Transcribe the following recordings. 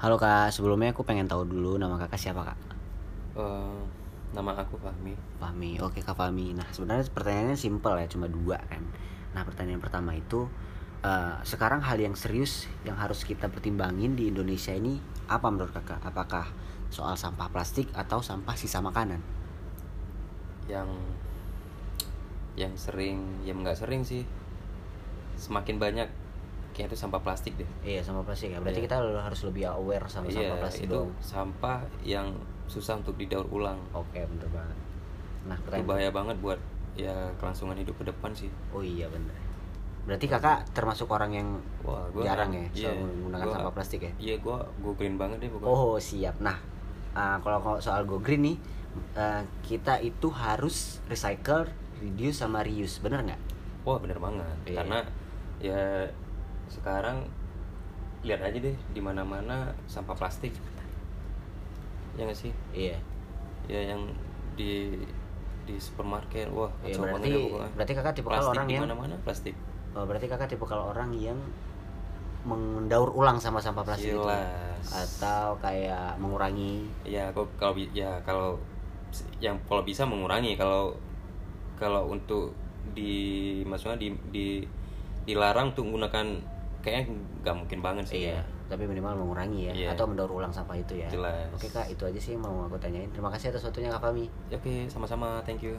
Halo kak, sebelumnya aku pengen tahu dulu nama kakak siapa kak? Eh, nama aku Fahmi. Fahmi, oke kak Fahmi. Nah sebenarnya pertanyaannya simpel ya, cuma dua kan. Nah pertanyaan pertama itu, eh, sekarang hal yang serius yang harus kita pertimbangin di Indonesia ini apa menurut kakak? Apakah soal sampah plastik atau sampah sisa makanan? Yang yang sering, ya nggak sering sih. Semakin banyak kayak itu sampah plastik deh. Iya sampah plastik ya. Berarti Iya. kita harus lebih aware sama Iya, sampah plastik itu dong. sampah yang susah untuk didaur ulang. Oke bener banget. Nah Itu pertanyaan bahaya banget buat ya kelangsungan hidup ke depan sih. Oh iya bener. Berarti kakak termasuk orang yang Wah, gua jarang ya iya, soal menggunakan gua- sampah plastik ya? Iya, gua go green banget deh pokoknya. Oh siap. Nah uh, kalau kalau soal go green nih uh, kita itu harus recycle, reduce sama reuse, bener nggak? Wah, bener banget. Iya. Karena ya sekarang lihat aja deh di mana-mana sampah plastik. Ya nggak sih? Iya. ya yang di di supermarket wah Iya, kacau berarti- pokoknya. berarti kakak tipe kalau orang di yang- mana-mana plastik Oh, berarti kakak tipe kalau orang yang mendaur ulang sama sampah plastik itu ya? Atau kayak mengurangi ya kok kalau ya kalau yang kalau bisa mengurangi kalau kalau untuk di maksudnya di di dilarang untuk menggunakan kayaknya nggak mungkin banget sih. Iya tapi minimal mengurangi ya Iya. atau mendaur ulang sampah itu ya. Jelas. oke kak itu aja sih yang mau aku tanyain. Terima kasih atas waktunya kak Fami Ya, oke sama-sama. Thank you.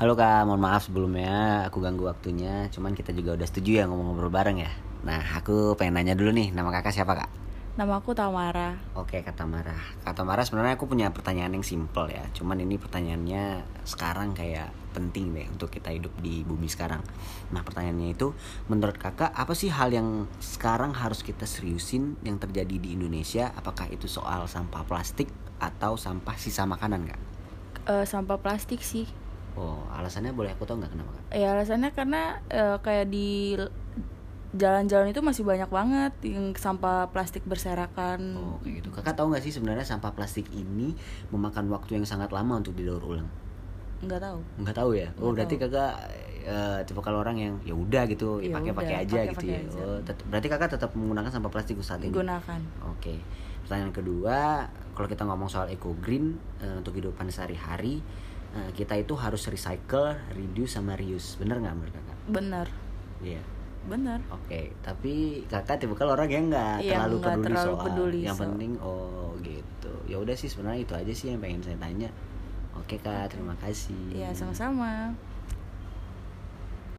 Halo kak, mohon maaf sebelumnya aku ganggu waktunya. Cuman kita juga udah setuju ya ngomong-ngobrol bareng ya. Nah aku pengen nanya dulu nih, nama kakak siapa kak? Nama aku Tamara. Oke kak Tamara Kak Tamara sebenarnya aku punya pertanyaan yang simple ya Cuman ini pertanyaannya sekarang kayak penting deh untuk kita hidup di bumi sekarang Nah pertanyaannya itu Menurut kakak apa sih hal yang sekarang harus kita seriusin yang terjadi di Indonesia Apakah itu soal sampah plastik atau sampah sisa makanan kak? Eh, sampah plastik sih. Oh alasannya boleh aku tahu nggak kenapa kak? Ya alasannya karena eh, kayak di jalan-jalan itu masih banyak banget yang sampah plastik berserakan. Oh kayak gitu. Kakak tahu nggak sih sebenarnya sampah plastik ini memakan waktu yang sangat lama untuk didaur ulang? Nggak tahu. Nggak tahu ya. Oh berarti tahu. kakak eh, tipe kalau orang yang ya udah gitu, ya Ya pakai pakai udah, aja gitu pakai-pakai ya. aja. Oh, tet- berarti kakak tetap menggunakan sampah plastik saat ini. Gunakan. Oke. Pertanyaan kedua, kalau kita ngomong soal eco green eh, untuk kehidupan sehari-hari, eh, kita itu harus recycle, reduce sama reuse. Bener nggak menurut kakak? Bener. Iya. Bener. Oke, tapi kakak tipe kalau orang yang nggak Yang terlalu nggak peduli terlalu soal. peduli yang soal. penting oh gitu. Ya udah sih sebenarnya itu aja sih yang pengen saya tanya. Oke kak, terima kasih. Ya sama-sama.